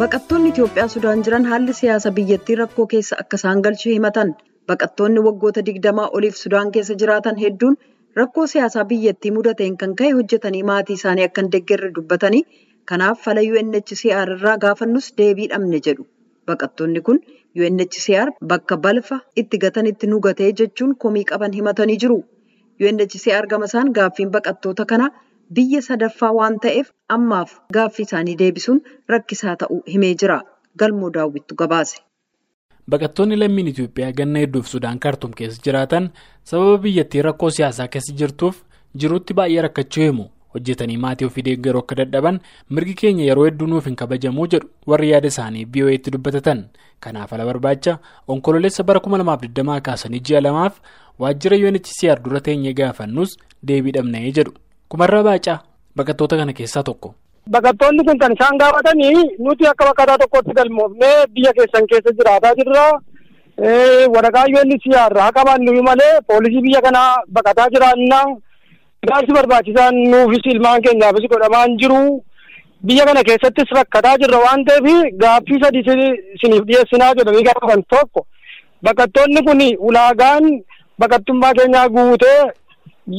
Baqattoonni Itoophiyaa Sudaan jiran haalli siyaasa biyyattii rakkoo keessa akka isaan galchuu himatan. Baqattoonni waggoota digdamaa oliif Sudaan keessa jiraatan hedduun rakkoo siyaasaa biyyattii mudateen kan ka'e hojjetanii maatii isaanii akka hin deeggarre dubbatanii kanaaf fala UNHCR irraa gaafannus deebii dhabne jedhu. Baqattoonni kun UNHCR bakka balfa itti gatanitti nu gatee jechuun komii qaban himatanii jiru. UNHCR gama isaan gaaffiin baqattoota kanaa biyya sadaffaa waan ta'eef ammaaf gaaffii isaanii deebisuun rakkisaa ta'uu himee jira. Galmoo daawwittu gabaase. Baqattoonni lammiin Itoophiyaa ganna hedduuf Sudaan Kaartum keessa jiraatan sababa biyyattii rakkoo siyaasaa keessa jirtuuf jiruutti baay'ee rakkachuu himu. Hojjetanii maatii ofii deeggaruu akka dadhaban mirgi keenya yeroo hedduu nuuf hin kabajamuu jedhu warri yaada isaanii BOA'tti dubbatatan. Kanaaf ala barbaacha onkololeessa bara 2020 kaasanii ji'a lamaaf waajjira UNHCR dura teenyee gaafannus deebii dhabnee jedhu. Kumarraa baacaa baqattoota kana keessaa tokko. Baqattoonni kun kan isaan gaafatanii nuti akka baqataa tokkotti galmoofnee biyya keessan keessa jiraataa jirra. Waraqaa UNHCR haa qabaannu malee poolisii biyya kanaa baqataa jiraannaa. Gaafsi barbaachisaan nuufis ilmaan keenyaafis godhamaa hin jiru. Biyya kana keessattis rakkataa jirra waan ta'eef gaaffii sadii isiniif dhiyeessinaa jedhanii gaafatan tokko baqattoonni kun ulaagaan baqattummaa keenyaa guutee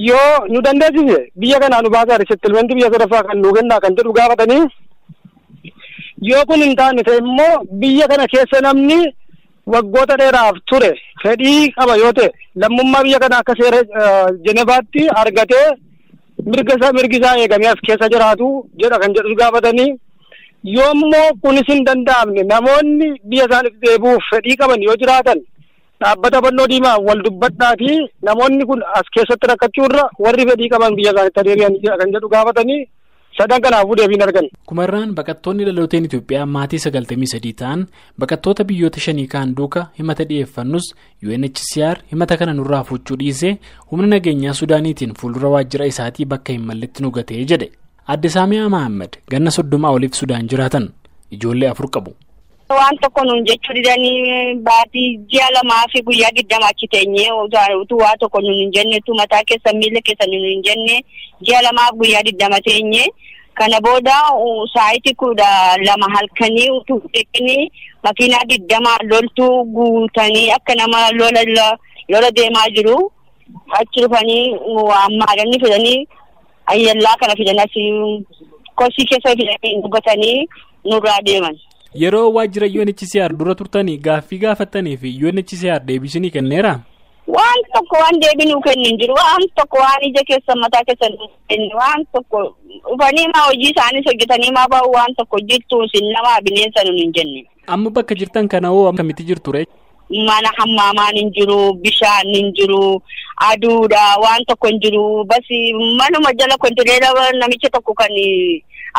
yoo nu dandeessise biyya kanaa nu baasaa risettilmentii biyya sadaffaa kan nu kennaa kan jedhu gaafatanii yoo kun hin taane ta'e immoo biyya kana keessa namni waggoota dheeraaf ture fedhii qaba yoo ta'e lammummaa biyya kana akka seera jenevaatti argatee mirga isaa mirgi isaa eegamee as keessa jiraatu jedha kan jedhu gaafatanii yoommoo kunis hin danda'amne namoonni biyya isaaniif deebi'uuf fedhii qaban yoo jiraatan dhaabbata fannoo diimaa wal dubbadhaatii namoonni kun as keessatti rakkachuurra warri fedhii qaban biyya isaanitti deebi'an kan jedhu gaafatanii sadan kanaafuu deebiin argan. Kumarraan baqattoonni dhalooteen Itoophiyaa maatii sagaltamii sadii ta'an baqattoota biyyoota shanii kaan duuka himata dhiyeeffannus UNHCR himata kana nurraa fuuchuu dhiisee humna nageenyaa Sudaaniitiin fuuldura waajjira isaatii bakka hin malletti nu gatee jedhe. Adde Saamiyaa Mahammad ganna soddomaa oliif Sudaan jiraatan ijoollee afur qabu. Waan tokko nuun jechuu didanii baatii ji'a lamaa fi guyyaa digdama achi teenyee utuu waa tokko nuun hin jenne utuu mataa keessan miila keessan nuun hin jenne ji'a lamaaf guyyaa digdama teenyee kana booda sa'aatii kudha lama halkanii utuu eegnee makiinaa digdama loltuu guutanii akka nama lola lola deemaa jiru achi dhufanii ammaadanii fidanii ayyallaa kana fidanii kosii keessa fidanii dhugatanii nurraa deeman. Yeroo waajjira UNHCR dura turtanii gaaffii gaafattanii fi UNHCR deebisanii kenneera? Waan tokko waan deebii nuu kennu hin jiru. Waan tokko waan ija keessan mataa keessan kennu waan tokko dhufanii maa hojii isaaniis hojjetanii maa ba'u waan tokko hojjettu isin nama bineensa nuun hin jenne. Amma bakka jirtan kana hoo akkamitti jirtu ree? Mana hammaamaan hin jiru, bishaan hin jiru, aduudha waan tokko hin jiru. Basi manuma jala kontineera namicha tokko kan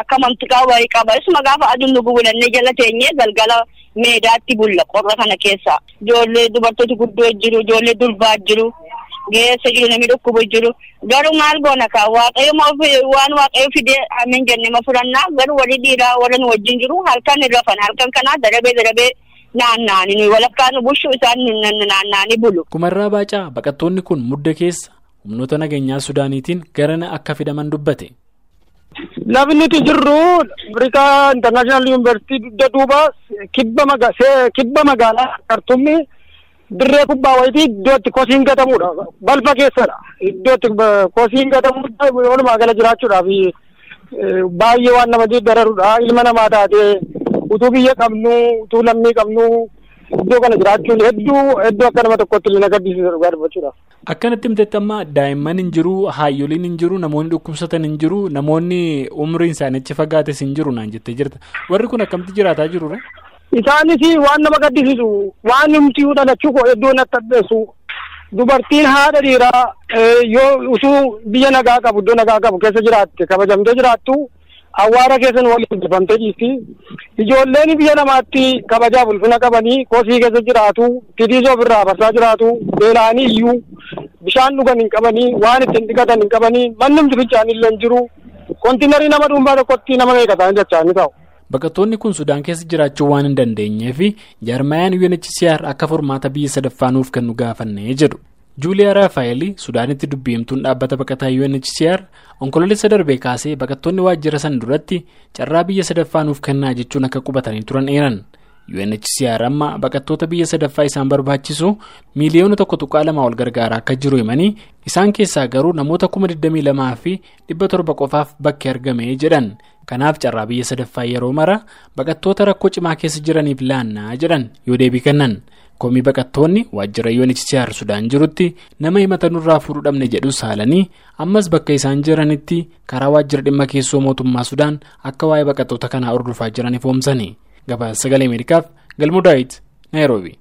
akka mantiqaa wayii qaba. Isuma gaafa aduun nu gugulannee jala teenyee galgala meedaatti bulla qorra kana keessa. Ijoollee dubartooti guddoo jiru, ijoollee durbaa jiru, geessa jiru, namni dhukkubu jiru. Garuu maal goona kaa waaqayyo waan waaqayyo fidee amin jenne ma fudhannaa garuu warri dhiiraa warra nu wajjin jiru halkan hin rafan halkan kanaa darabee darabee naannaani nuyi walakkaan bushuu isaan naannaani bulu. Kumarraa baacaa baqattoonni kun mudda keessa humnoota nageenyaa Sudaaniitiin garana akka fidaman dubbate. Lafni nuti jirru Afrikaa Intarnaashinaal Yuunivarsiitii dugda duuba kibba magaalaa Kartummi dirree kubbaa wayitii iddoo itti kosiin gatamudha. Balfa keessadha. Iddoo itti kosiin gatamudha. Walumaa gala jiraachuudhaaf baay'ee waan nama dararudha. Ilma namaa taatee utuu biyya qabnu utuu lammii qabnu iddoo kana jiraachuun hedduu hedduu akka nama tokkotti illee gaddisiisu dhugaa dubbachuudhaaf. Akkanatti himtetti amma daa'imman hin jiru, haayyoliin hin jiru, namoonni dhukkubsatan hin jiru, namoonni umriin isaanii achi fagaates hin jiru naan jettee jirta. Warri kun akkamitti jiraataa jiru ree? Isaanis waan nama gaddisiisu waan numti dhalachuu koo hedduu natti addeessu dubartiin haadha dhiiraa yoo utuu biyya nagaa qabu iddoo nagaa qabu keessa jiraatte kabajamtee jiraattu awwaara keessan waliin galfamtee jirti. Ijoolleen biyya namaatti kabajaaf ulfina qabanii kosii keessa jiraatu, titiisoo ofirraa barsaa jiraatu, beela'anii iyyuu bishaan dhugan hin qabanii, waan ittiin dhiqatan hin qabanii, manni humti fincaan illee hin jiru. Kontiinarii nama dhuunfaa tokkotti nama meeqataan jechaa ni ta'u. Baqattoonni kun Sudaan keessa jiraachuu waan hin dandeenyeef jaarmayaan UNHCR akka furmaata biyya sadaffaa nuuf kennu gaafannee jedhu. Juuliyaa raafaayil sudaanitti dubbiimtuun dhaabbata baqataa unhcr onkoloolessa darbee kaasee baqattoonni waajjira san duratti carraa biyya sadaffaa nuuf kennaa jechuun akka qubatanii turan eeran. Unhcr amma baqattoota biyya sadaffaa isaan barbaachisu miiliyoona tokko tuqaa lamaa ol gargaaraa akka jiru himanii isaan keessaa garuu namoota kuma 22 fi 700 qofaaf bakki argame jedhan. Kanaaf carraa biyya sadaffaa yeroo mara baqattoota rakkoo cimaa keessa jiraniif laannaa jedhan. Yoo deebii kennan. Komii baqattoonni waajjira UNHCR Sudaan jirutti nama himatanurraa fuudhuu dhabne jedhus haalanii ammas bakka isaan jiranitti karaa waajjira dhimma keessoo mootummaa Sudaan akka waa'ee baqattoota kanaa hordofaa jiran ifoomsani. Gabaasa sagalee Ameerikaaf Galmoo Daawit Naayiroobi.